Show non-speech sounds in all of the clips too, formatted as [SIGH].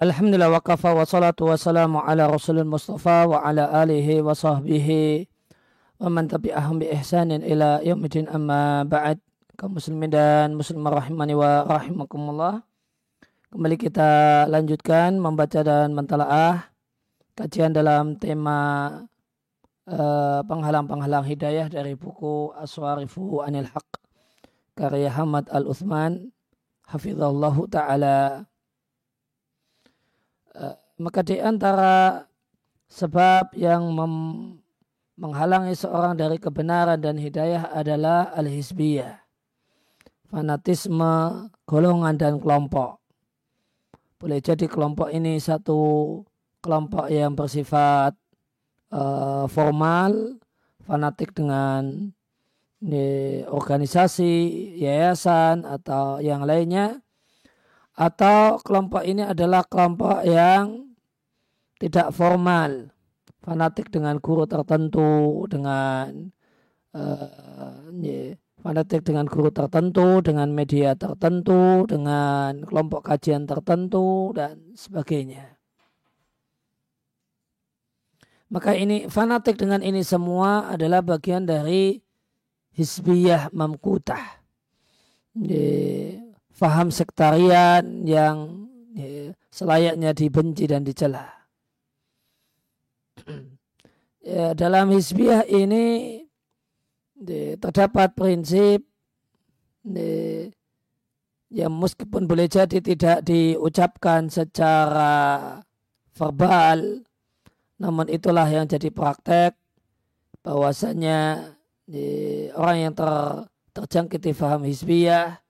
Alhamdulillah wa kafa wa salatu wa salamu ala rasulul mustafa wa ala alihi wa sahbihi wa man tabi'ahum bi ihsanin ila yaumidin amma ba'd. Kaum muslimin dan muslimah rahimani wa rahimakumullah. Kembali kita lanjutkan membaca dan mentalaah kajian dalam tema uh, penghalang-penghalang hidayah dari buku Aswarifu Anil Haq karya Hamad Al-Uthman hafizallahu ta'ala maka di antara sebab yang menghalangi seorang dari kebenaran dan hidayah adalah al-hizbiyah. Fanatisme golongan dan kelompok. Boleh jadi kelompok ini satu kelompok yang bersifat uh, formal, fanatik dengan ini, organisasi, yayasan atau yang lainnya atau kelompok ini adalah kelompok yang tidak formal, fanatik dengan guru tertentu, dengan uh, fanatik dengan guru tertentu, dengan media tertentu, dengan kelompok kajian tertentu dan sebagainya. Maka ini fanatik dengan ini semua adalah bagian dari hisbiyah mamkutah faham sektarian yang ya, selayaknya dibenci dan dicela. [CLEARS THROAT] ya, dalam hizbiyah ini terdapat prinsip ya, yang meskipun boleh jadi tidak diucapkan secara verbal, namun itulah yang jadi praktek bahwasanya ya, orang yang ter, terjangkiti faham hizbiyah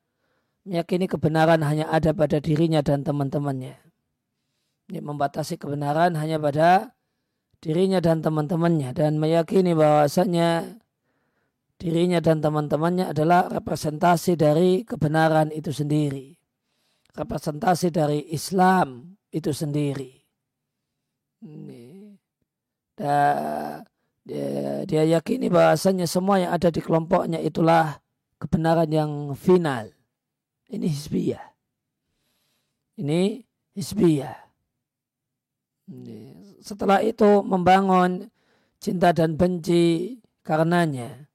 meyakini kebenaran hanya ada pada dirinya dan teman-temannya. Ini membatasi kebenaran hanya pada dirinya dan teman-temannya dan meyakini bahwasanya dirinya dan teman-temannya adalah representasi dari kebenaran itu sendiri. Representasi dari Islam itu sendiri. Dan dia, dia yakini bahwasanya semua yang ada di kelompoknya itulah kebenaran yang final ini hisbiyah. Ini hisbiyah. Setelah itu membangun cinta dan benci karenanya.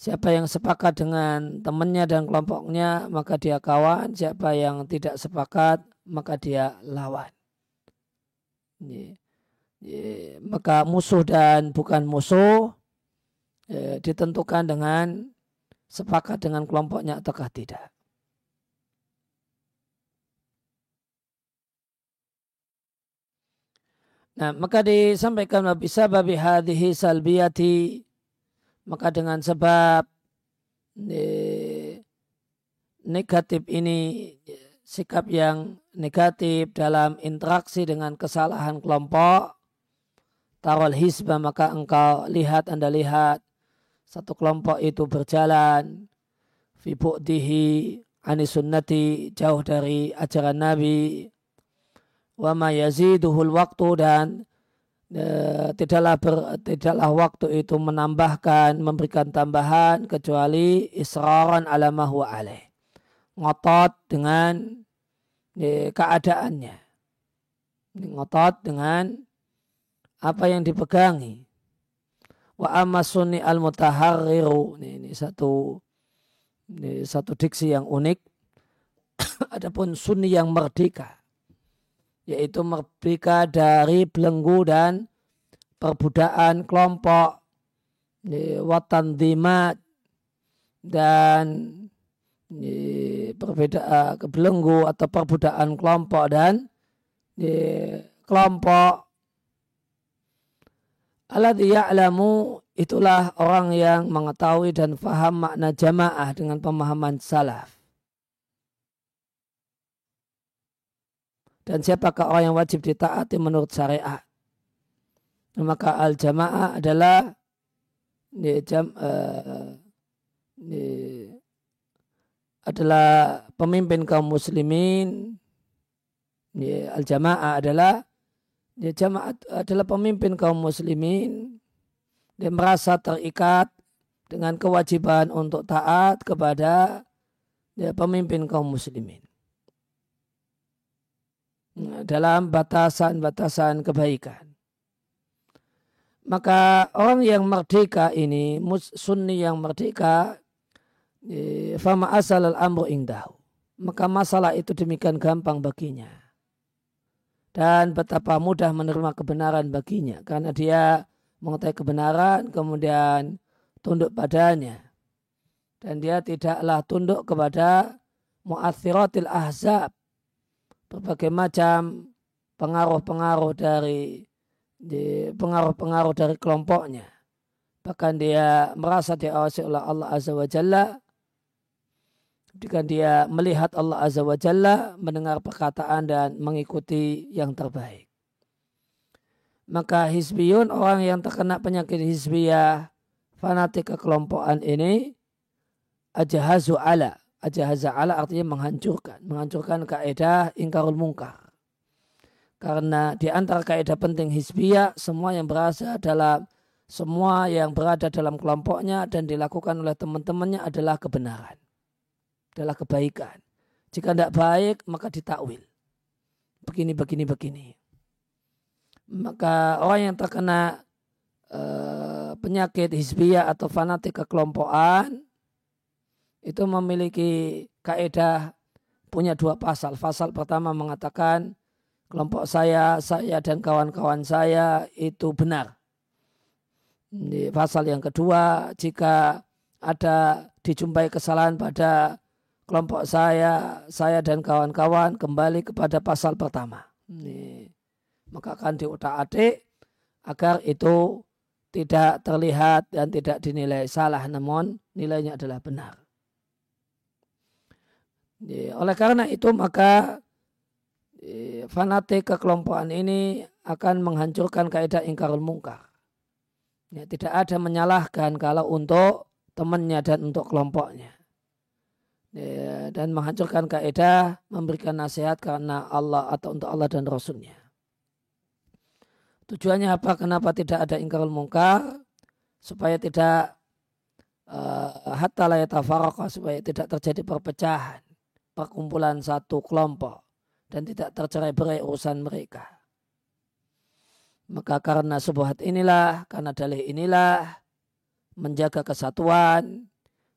Siapa yang sepakat dengan temannya dan kelompoknya, maka dia kawan. Siapa yang tidak sepakat, maka dia lawan. Maka musuh dan bukan musuh eh, ditentukan dengan sepakat dengan kelompoknya ataukah tidak. Nah, maka disampaikan bisa babi hadhihi salbiyati. Maka dengan sebab negatif ini sikap yang negatif dalam interaksi dengan kesalahan kelompok tarol hisba maka engkau lihat anda lihat satu kelompok itu berjalan fi bu'dihi anisunnati jauh dari ajaran Nabi wa ma yaziduhul waktu dan e, tidaklah ber, tidaklah waktu itu menambahkan memberikan tambahan kecuali israran ala ma huwa alaih. Ngotot dengan e, keadaannya. Ngotot dengan apa yang dipegangi. Wa amma sunni al mutaharriru ini, ini satu ini satu diksi yang unik. [COUGHS] Adapun sunni yang merdeka yaitu merdeka dari belenggu dan perbudakan kelompok watan dimat dan perbedaan belenggu atau perbudakan kelompok dan kelompok Alladhi ya'lamu itulah orang yang mengetahui dan faham makna jamaah dengan pemahaman salaf. Dan siapakah orang yang wajib ditaati menurut syariat. Maka al jamaah adalah ini jam, uh, ini adalah pemimpin kaum muslimin. Ini al jamaah adalah ini jamaah adalah pemimpin kaum muslimin. Dia merasa terikat dengan kewajiban untuk taat kepada ya, pemimpin kaum muslimin. Dalam batasan-batasan kebaikan. Maka orang yang merdeka ini, sunni yang merdeka, fama asal al-amru indahu. Maka masalah itu demikian gampang baginya. Dan betapa mudah menerima kebenaran baginya. Karena dia mengetahui kebenaran, kemudian tunduk padanya. Dan dia tidaklah tunduk kepada mu'athiratil ahzab. Berbagai macam pengaruh-pengaruh dari pengaruh-pengaruh dari kelompoknya. Bahkan dia merasa diawasi oleh Allah Azza wa Jalla. Jika dia melihat Allah Azza wa Jalla, mendengar perkataan dan mengikuti yang terbaik. Maka hizbiyun, orang yang terkena penyakit hizbiyah, fanatik kekelompokan ini, ajahazu ala. Ala artinya menghancurkan. Menghancurkan kaidah ingkarul mungkar. Karena di antara kaidah penting hizbiyah, semua yang berasa dalam semua yang berada dalam kelompoknya dan dilakukan oleh teman-temannya adalah kebenaran. Adalah kebaikan. Jika tidak baik, maka ditakwil. Begini, begini, begini. Maka orang yang terkena uh, penyakit hizbiyah atau fanatik kekelompokan, itu memiliki kaidah punya dua pasal. Pasal pertama mengatakan kelompok saya, saya dan kawan-kawan saya itu benar. Di pasal yang kedua, jika ada dijumpai kesalahan pada kelompok saya, saya dan kawan-kawan kembali kepada pasal pertama. Ini, maka akan diutak-atik agar itu tidak terlihat dan tidak dinilai salah, namun nilainya adalah benar. Oleh karena itu maka fanatik kekelompokan ini akan menghancurkan kaidah ingkarul mungkar. Ya, tidak ada menyalahkan kalau untuk temannya dan untuk kelompoknya. Ya, dan menghancurkan kaidah memberikan nasihat karena Allah atau untuk Allah dan Rasulnya. Tujuannya apa? Kenapa tidak ada ingkarul mungkar? Supaya tidak uh, hatta supaya tidak terjadi perpecahan perkumpulan satu kelompok dan tidak tercerai berai urusan mereka. Maka karena subuhat inilah, karena dalih inilah, menjaga kesatuan,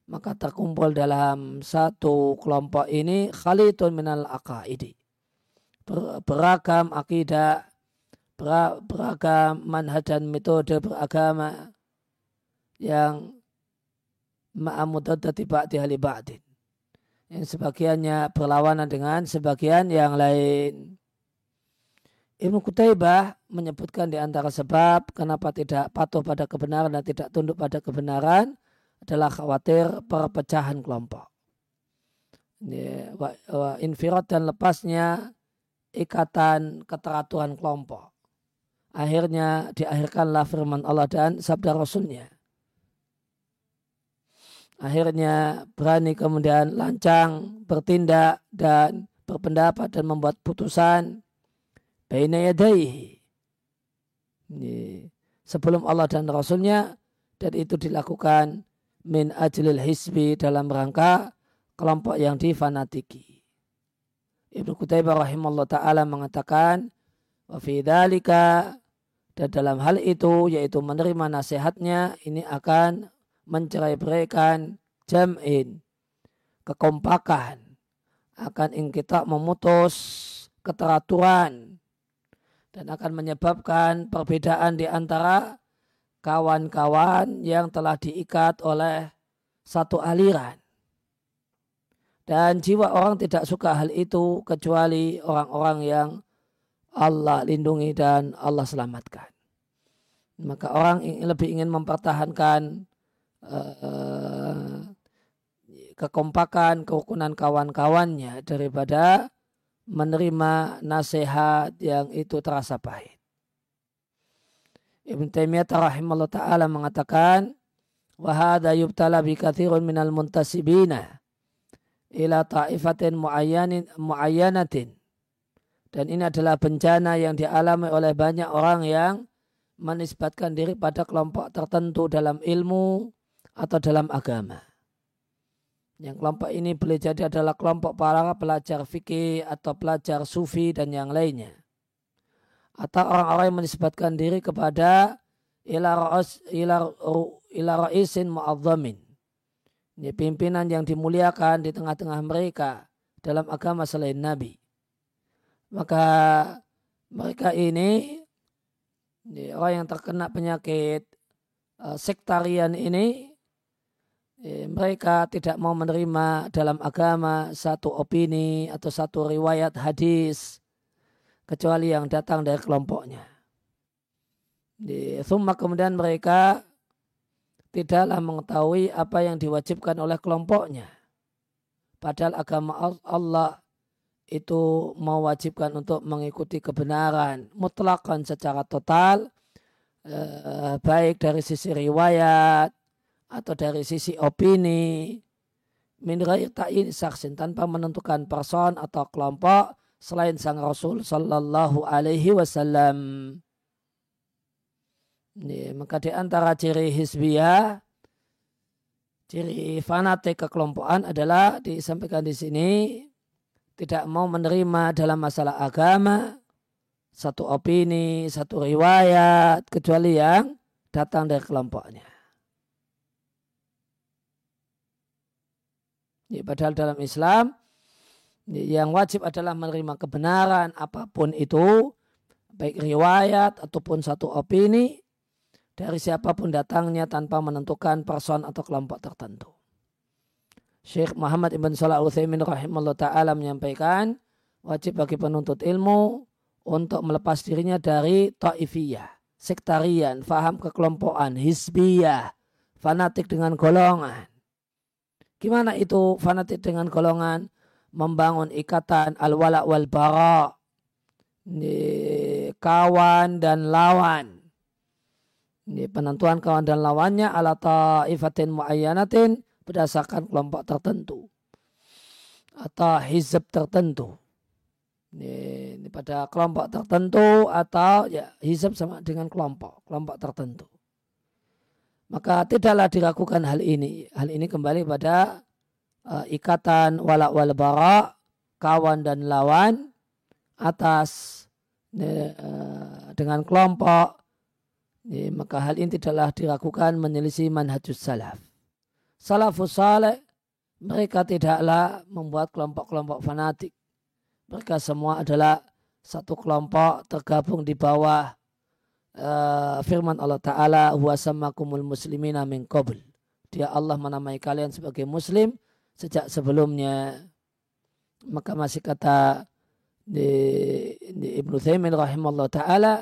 maka terkumpul dalam satu kelompok ini khalitun minal aqaidi. Beragam akidah, beragam manhaj dan metode beragama yang ma'amudadati ba'di ahli ba'din yang sebagiannya berlawanan dengan sebagian yang lain. Ibnu Kutaibah menyebutkan di antara sebab kenapa tidak patuh pada kebenaran dan tidak tunduk pada kebenaran adalah khawatir perpecahan kelompok. Infirat dan lepasnya ikatan keteraturan kelompok. Akhirnya diakhirkanlah firman Allah dan sabda Rasulnya akhirnya berani kemudian lancang bertindak dan berpendapat dan membuat putusan baina sebelum Allah dan Rasulnya dan itu dilakukan min ajlil hisbi dalam rangka kelompok yang difanatiki. Ibnu Qutaibah rahimahullah ta'ala mengatakan wa fi dan dalam hal itu yaitu menerima nasihatnya ini akan mencerai beraikan jam'in kekompakan akan kita memutus keteraturan dan akan menyebabkan perbedaan di antara kawan-kawan yang telah diikat oleh satu aliran. Dan jiwa orang tidak suka hal itu kecuali orang-orang yang Allah lindungi dan Allah selamatkan. Maka orang lebih ingin mempertahankan uh, kekompakan, kerukunan kawan-kawannya daripada menerima nasihat yang itu terasa pahit. Ibn Taimiyah rahimahullah ta'ala mengatakan wahada yubtala bi kathirun minal muntasibina ila ta'ifatin muayyanatin dan ini adalah bencana yang dialami oleh banyak orang yang menisbatkan diri pada kelompok tertentu dalam ilmu atau dalam agama. Yang kelompok ini boleh jadi adalah kelompok para pelajar fikih atau pelajar sufi dan yang lainnya. Atau orang-orang yang menisbatkan diri kepada ila ra'isin mu'azzamin. Ini pimpinan yang dimuliakan di tengah-tengah mereka dalam agama selain Nabi. Maka mereka ini, orang yang terkena penyakit uh, sektarian ini Eh, mereka tidak mau menerima dalam agama satu opini atau satu riwayat hadis kecuali yang datang dari kelompoknya. Di summa kemudian mereka tidaklah mengetahui apa yang diwajibkan oleh kelompoknya. Padahal agama Allah itu mewajibkan untuk mengikuti kebenaran mutlakan secara total eh, baik dari sisi riwayat atau dari sisi opini min ta'in saksin tanpa menentukan person atau kelompok selain sang Rasul sallallahu alaihi wasallam. Ini, maka di antara ciri hisbiyah, ciri fanatik kekelompokan adalah disampaikan di sini tidak mau menerima dalam masalah agama satu opini, satu riwayat kecuali yang datang dari kelompoknya. Ya, padahal dalam Islam yang wajib adalah menerima kebenaran apa pun itu, baik riwayat ataupun satu opini dari siapa pun datangnya tanpa menentukan person atau kelompok tertentu. Syekh Muhammad Ibn Salah Uthaymin rahimahullah ta'ala menyampaikan wajib bagi penuntut ilmu untuk melepas dirinya dari ta'ifiyah, sektarian, faham kekelompokan, hisbiyah, fanatik dengan golongan. Gimana itu fanatik dengan golongan? Membangun ikatan al-wala wal bara. Kawan dan lawan. Ini penentuan kawan dan lawannya ala ta'ifatin muayyanatin berdasarkan kelompok tertentu. Atau hizab tertentu. Ini, ini pada kelompok tertentu atau ya hizab sama dengan kelompok, kelompok tertentu maka tidaklah diragukan hal ini. Hal ini kembali pada uh, ikatan walak wal bara, kawan dan lawan atas uh, dengan kelompok. Uh, maka hal ini tidaklah diragukan menyelisih manhajus salaf. Salafus saleh mereka tidaklah membuat kelompok-kelompok fanatik. Mereka semua adalah satu kelompok tergabung di bawah uh, firman Allah Ta'ala huwa sammakumul muslimina min qabl. Dia Allah menamai kalian sebagai muslim sejak sebelumnya. Maka masih kata di, di Ibnu Thaymin rahimahullah ta'ala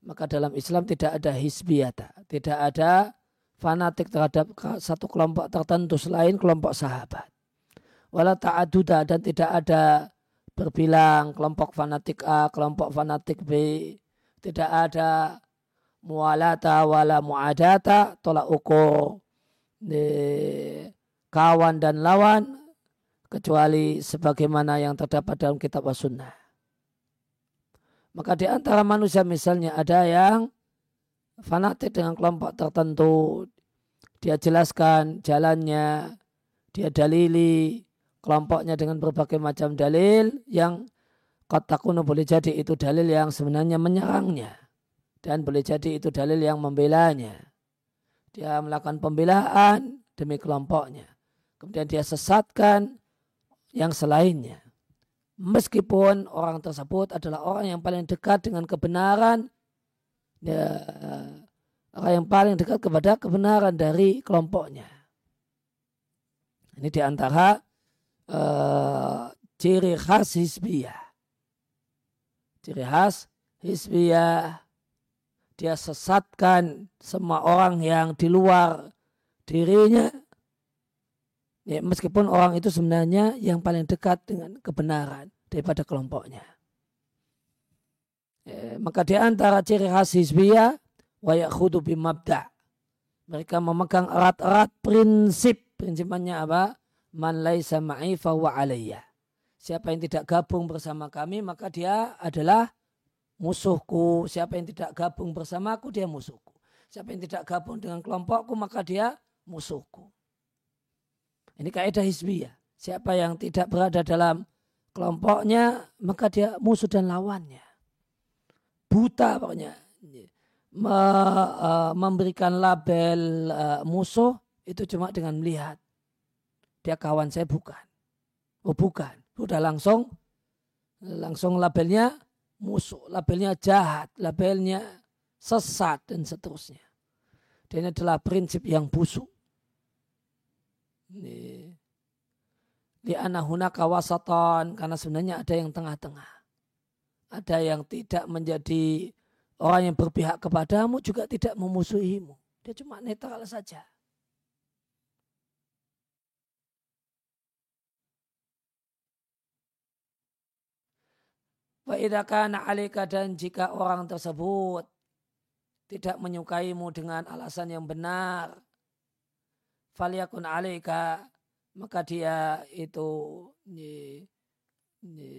maka dalam Islam tidak ada hisbiyata, tidak ada fanatik terhadap satu kelompok tertentu selain kelompok sahabat. Wala ta'aduda dan tidak ada berbilang kelompok fanatik A, kelompok fanatik B, tidak ada mualata wala muadata tolak ukur di kawan dan lawan kecuali sebagaimana yang terdapat dalam kitab wa sunnah. Maka di antara manusia misalnya ada yang fanatik dengan kelompok tertentu. Dia jelaskan jalannya, dia dalili kelompoknya dengan berbagai macam dalil yang Kata kuno boleh jadi itu dalil yang sebenarnya menyerangnya. Dan boleh jadi itu dalil yang membelanya. Dia melakukan pembelaan demi kelompoknya. Kemudian dia sesatkan yang selainnya. Meskipun orang tersebut adalah orang yang paling dekat dengan kebenaran, ya, orang yang paling dekat kepada kebenaran dari kelompoknya. Ini di antara uh, ciri khas hisbiyah ciri khas hisbiyah dia sesatkan semua orang yang di luar dirinya. Ya, meskipun orang itu sebenarnya yang paling dekat dengan kebenaran daripada kelompoknya. Ya, maka di antara ciri khas hisbiyah wa yakhudu bimabda. Mereka memegang erat-erat prinsip. Prinsipnya apa? Man laisa ma'i fa alayya Siapa yang tidak gabung bersama kami maka dia adalah musuhku. Siapa yang tidak gabung bersamaku dia musuhku. Siapa yang tidak gabung dengan kelompokku maka dia musuhku. Ini kaidah hizbiyah. Siapa yang tidak berada dalam kelompoknya, maka dia musuh dan lawannya. Buta pokoknya. Me, uh, memberikan label uh, musuh itu cuma dengan melihat. Dia kawan saya bukan. Oh bukan. Udah langsung langsung labelnya musuh, labelnya jahat, labelnya sesat dan seterusnya. Dan ini adalah prinsip yang busuk. Ini di anahuna kawasaton karena sebenarnya ada yang tengah-tengah. Ada yang tidak menjadi orang yang berpihak kepadamu juga tidak memusuhimu. Dia cuma netral saja. Wa'idakan alika dan jika orang tersebut tidak menyukaimu dengan alasan yang benar, faliyakun alika maka dia itu ye, ye,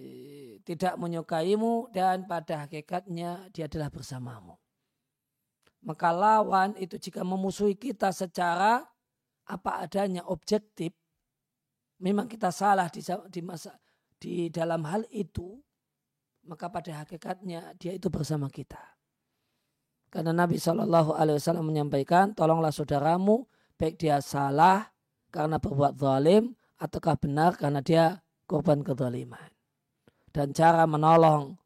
tidak menyukaimu dan pada hakikatnya dia adalah bersamamu. Maka lawan itu jika memusuhi kita secara apa adanya objektif, memang kita salah di, di masa di dalam hal itu, maka pada hakikatnya dia itu bersama kita. Karena Nabi Shallallahu Alaihi Wasallam menyampaikan, tolonglah saudaramu, baik dia salah karena berbuat zalim ataukah benar karena dia korban kezaliman. Dan cara menolong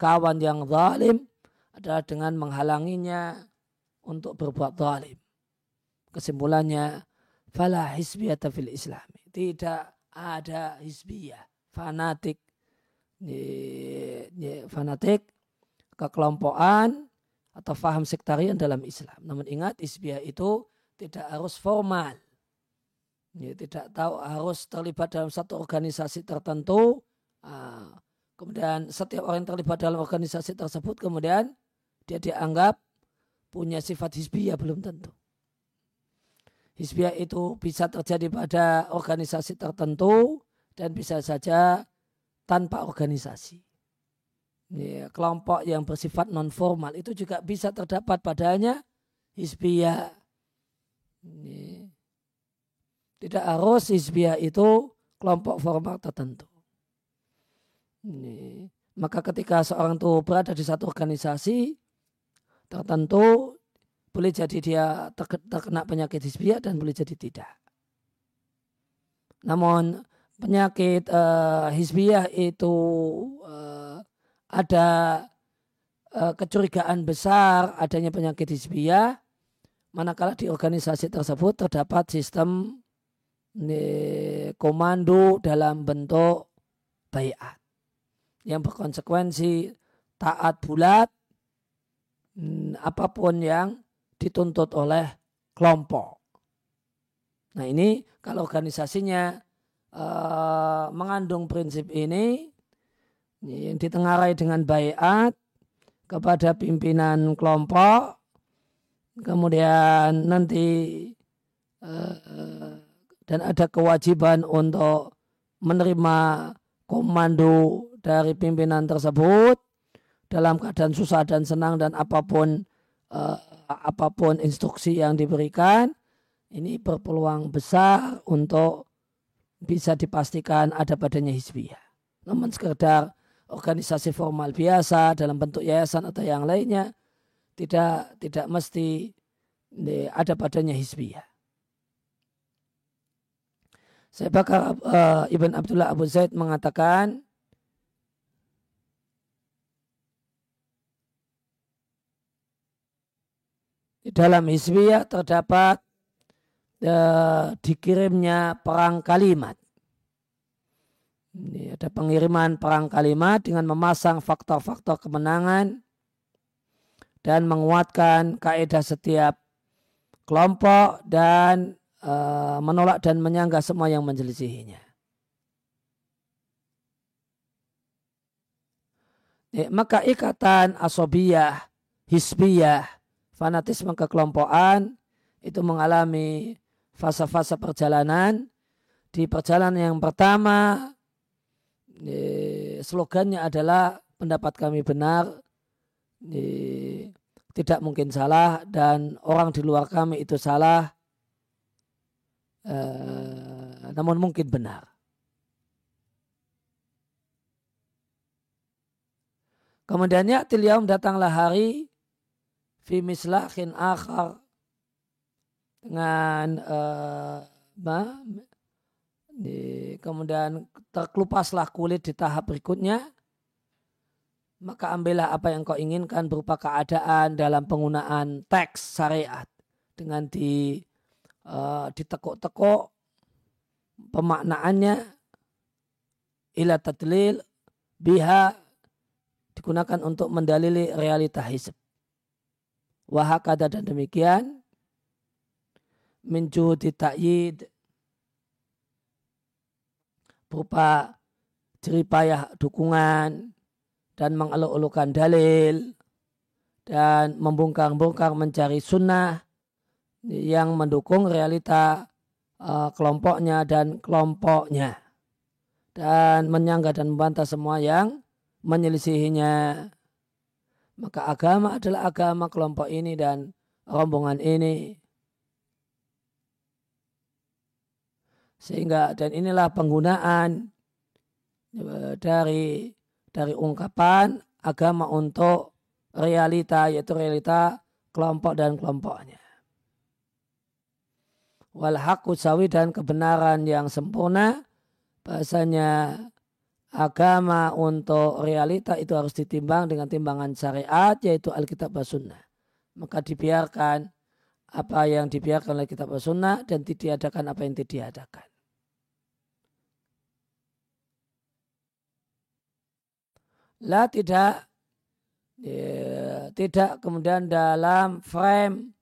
kawan yang zalim adalah dengan menghalanginya untuk berbuat zalim. Kesimpulannya, fala hisbiyata fil Islam. Tidak ada hisbiyah, fanatik, fanatik, kekelompokan atau faham sektarian dalam Islam. Namun ingat, hisbiyah itu tidak harus formal ya, tidak tahu harus terlibat dalam satu organisasi tertentu. Uh, kemudian setiap orang yang terlibat dalam organisasi tersebut kemudian dia dianggap punya sifat hisbiyah belum tentu. Hisbiyah itu bisa terjadi pada organisasi tertentu dan bisa saja tanpa organisasi. Ya, kelompok yang bersifat non formal itu juga bisa terdapat padanya hisbiyah. Ya, tidak harus hizbiyah itu kelompok formal tertentu. Ini. Maka ketika seorang itu berada di satu organisasi tertentu, boleh jadi dia terkena penyakit hizbiyah dan boleh jadi tidak. Namun penyakit uh, hizbiyah itu uh, ada uh, kecurigaan besar adanya penyakit hizbiyah manakala di organisasi tersebut terdapat sistem komando dalam bentuk bayat yang berkonsekuensi taat bulat mm, apa pun yang dituntut oleh kelompok. Nah ini kalau organisasinya uh, mengandung prinsip ini yang ditengarai dengan bayat kepada pimpinan kelompok, kemudian nanti uh, dan ada kewajiban untuk menerima komando dari pimpinan tersebut dalam keadaan susah dan senang dan apa pun uh, apa pun instruksi yang diberikan. Ini berpeluang besar untuk bisa dipastikan ada padanya hizbiyah. Namun sekedar organisasi formal biasa dalam bentuk yayasan atau yang lainnya tidak tidak mesti ada padanya hizbiyah. Saya bakal uh, Ibn Abdullah Abu Zaid mengatakan di dalam Hizbiyah terdapat uh, dikirimnya perang kalimat. Ini ada pengiriman perang kalimat dengan memasang faktor-faktor kemenangan dan menguatkan kaidah setiap kelompok dan uh, menolak dan menyanggah semua yang menjelisihinya. Ya, maka ikatan asobiyah, hisbiyah, fanatisme kekelompokan itu mengalami fase-fase perjalanan. Di perjalanan yang pertama, ya, slogannya adalah pendapat kami benar, tidak mungkin salah dan orang di luar kami itu salah Eh, namun mungkin benar. Kemudian ya datanglah hari fi mislahin akhar dengan uh, di, kemudian terkelupaslah kulit di tahap berikutnya. Maka ambillah apa yang kau inginkan berupa keadaan dalam penggunaan teks syariat dengan di uh, ditekuk-tekuk pemaknaannya. Ila tadlil biha digunakan untuk mendalili realita hisab. Wahakada dan demikian menjuhudi ta'yid berupa jeripayah dukungan dan mengeluh-elukan dalil dan membongkar-bongkar mencari sunnah yang mendukung realita uh, kelompoknya dan kelompoknya dan menyangga dan membantah semua yang menyelisihinya. Maka agama adalah agama kelompok ini dan rombongan ini. Sehingga dan inilah penggunaan e, dari dari ungkapan agama untuk realita yaitu realita kelompok dan kelompoknya. Wal sawi dan kebenaran yang sempurna bahasanya agama untuk realita itu harus ditimbang dengan timbangan syariat yaitu Alkitab dan Sunnah. Maka dibiarkan apa yang dibiarkan oleh kitab dan sunnah dan ditiadakan apa yang ditiadakan. Lah tidak ya, tidak kemudian dalam frame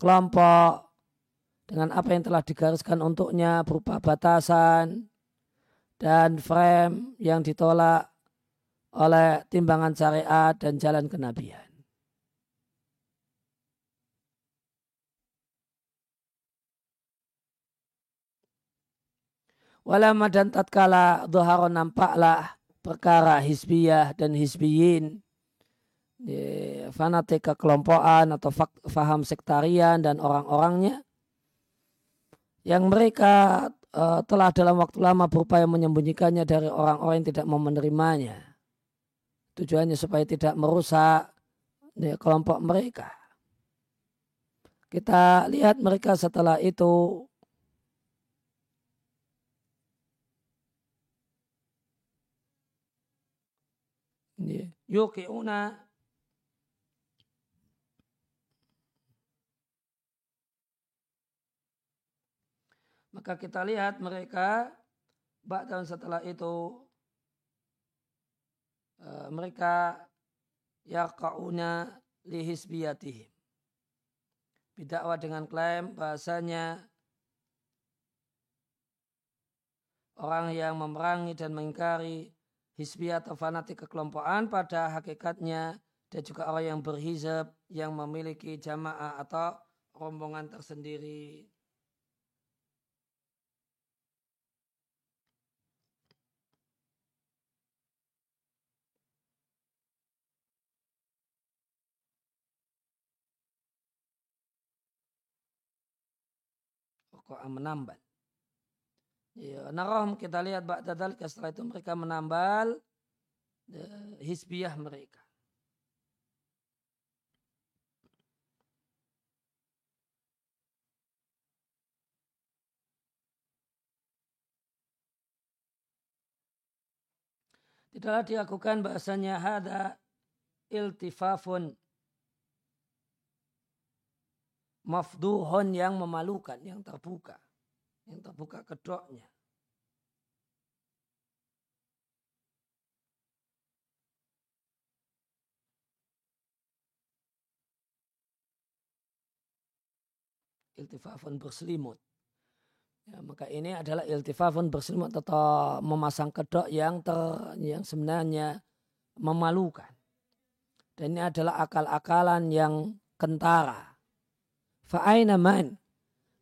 kelompok dengan apa yang telah digariskan untuknya berupa batasan dan frame yang ditolak oleh timbangan syariat dan jalan kenabian. Walama dan tatkala nampaklah perkara hisbiyah dan hisbiyin fanatik kekelompokan atau faham sektarian dan orang-orangnya yang mereka uh, telah dalam waktu lama berupaya menyembunyikannya dari orang-orang yang tidak mau menerimanya. Tujuannya supaya tidak merusak ya, kelompok mereka. Kita lihat mereka setelah itu yuki'una Maka kita lihat mereka bahkan setelah itu uh, mereka yaqauna lihisbiyatihim. Bidakwa dengan klaim bahasanya orang yang memerangi dan mengingkari hisbiyah atau fanatik kekelompokan pada hakikatnya dan juga orang yang berhizab yang memiliki jamaah atau rombongan tersendiri. kok menambal. Ya, narohum kita lihat ba'da dalika setelah itu mereka menambal ya, hisbiyah mereka. Tidaklah dilakukan bahasanya hada iltifafun mafduhun yang memalukan, yang terbuka. Yang terbuka kedoknya. Iltifafun berselimut. Ya, maka ini adalah iltifafun berselimut atau memasang kedok yang ter, yang sebenarnya memalukan. Dan ini adalah akal-akalan yang kentara Fa'aina man.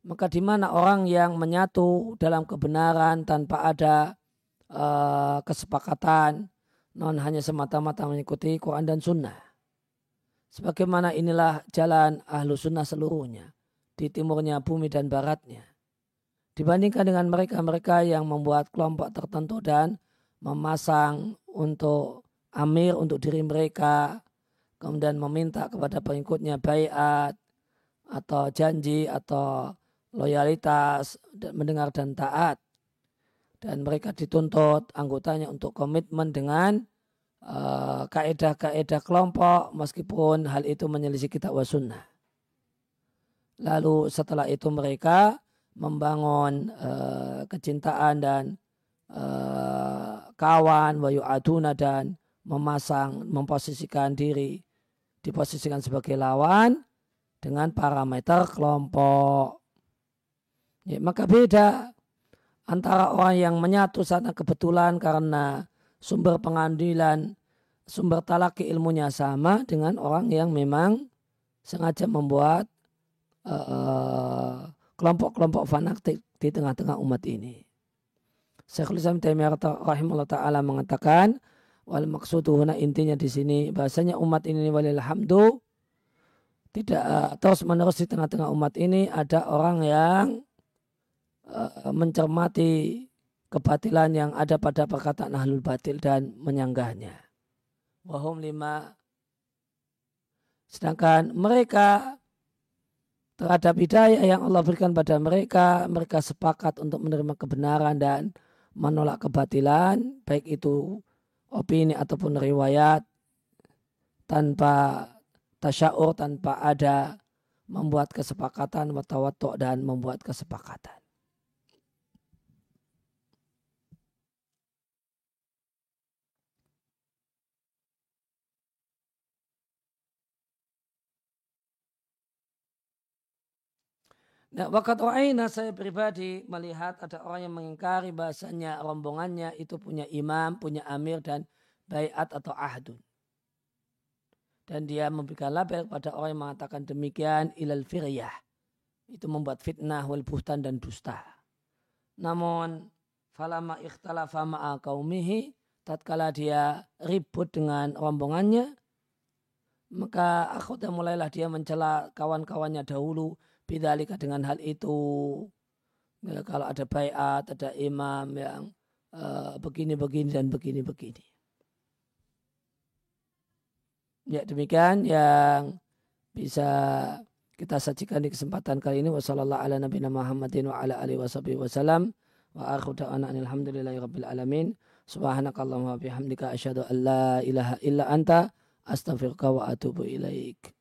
Maka di mana orang yang menyatu dalam kebenaran tanpa ada uh, kesepakatan, non hanya semata-mata mengikuti Quran dan Sunnah. Sebagaimana inilah jalan ahlu sunnah seluruhnya. Di timurnya bumi dan baratnya. dibandingkan dengan mereka-mereka yang membuat kelompok tertentu dan memasang untuk amir untuk diri mereka kemudian meminta kepada pengikutnya bayat atau janji atau loyalitas mendengar dan taat dan mereka dituntut anggotanya untuk komitmen dengan uh, kaedah-kaedah kelompok meskipun hal itu menyelisih kitab wa sunnah. Lalu setelah itu mereka membangun uh, kecintaan dan uh, kawan wayu aduna dan memasang memposisikan diri diposisikan sebagai lawan dengan parameter kelompok. Ya, maka beda antara orang yang menyatu sana kebetulan karena sumber pengambilan sumber talaki ilmunya sama dengan orang yang memang sengaja membuat kelompok-kelompok uh, fanatik di tengah-tengah umat ini. Syekhul Islam Taimiyah rahimahullah taala mengatakan wal maksuduhuna intinya di sini bahasanya umat ini walilhamdu tidak uh, terus menerus di tengah-tengah umat ini ada orang yang Eh, mencermati kebatilan yang ada pada perkataan ahlul batil dan menyanggahnya. Wahum lima. Sedangkan mereka terhadap hidayah yang Allah berikan pada mereka, mereka sepakat untuk menerima kebenaran dan menolak kebatilan, baik itu opini ataupun riwayat, tanpa tasyaur, tanpa ada membuat kesepakatan, watawatu dan membuat kesepakatan. Nah, wakat wa'ina saya pribadi melihat ada orang yang mengingkari bahasanya rombongannya itu punya imam, punya amir dan bayat atau ahdun. Dan dia memberikan label pada orang yang mengatakan demikian ilal firyah. Itu membuat fitnah, wal buhtan dan dusta. Namun falama ikhtalafa ma'a kaumihi tatkala dia ribut dengan rombongannya maka akhirnya mulailah dia mencela kawan-kawannya dahulu bidalika dengan hal itu. Ya, kalau ada bayat ada imam yang uh, begini begini dan begini begini ya demikian yang bisa kita sajikan di kesempatan kali ini. Ala nabiyina Muhammadin wa bihamdika asyhadu an la ilaha illa anta astaghfiruka wa atubu ilaik